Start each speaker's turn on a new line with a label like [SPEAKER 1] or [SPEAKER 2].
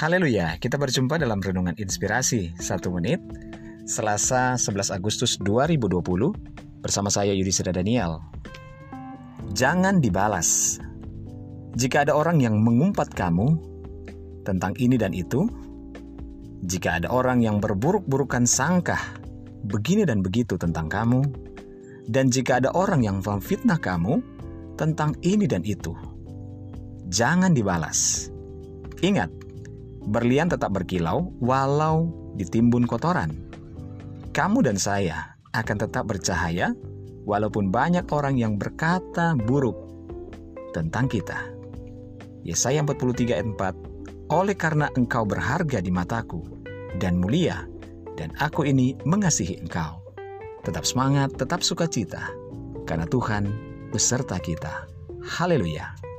[SPEAKER 1] Haleluya, kita berjumpa dalam Renungan Inspirasi. Satu menit Selasa 11 Agustus 2020 bersama saya Yudhistira Daniel. Jangan dibalas. Jika ada orang yang mengumpat kamu tentang ini dan itu Jika ada orang yang berburuk-burukan sangkah begini dan begitu tentang kamu Dan jika ada orang yang memfitnah kamu tentang ini dan itu Jangan dibalas. Ingat, Berlian tetap berkilau walau ditimbun kotoran. Kamu dan saya akan tetap bercahaya walaupun banyak orang yang berkata buruk tentang kita. Yesaya 43 ayat 4 Oleh karena engkau berharga di mataku dan mulia dan aku ini mengasihi engkau. Tetap semangat, tetap sukacita karena Tuhan beserta kita. Haleluya.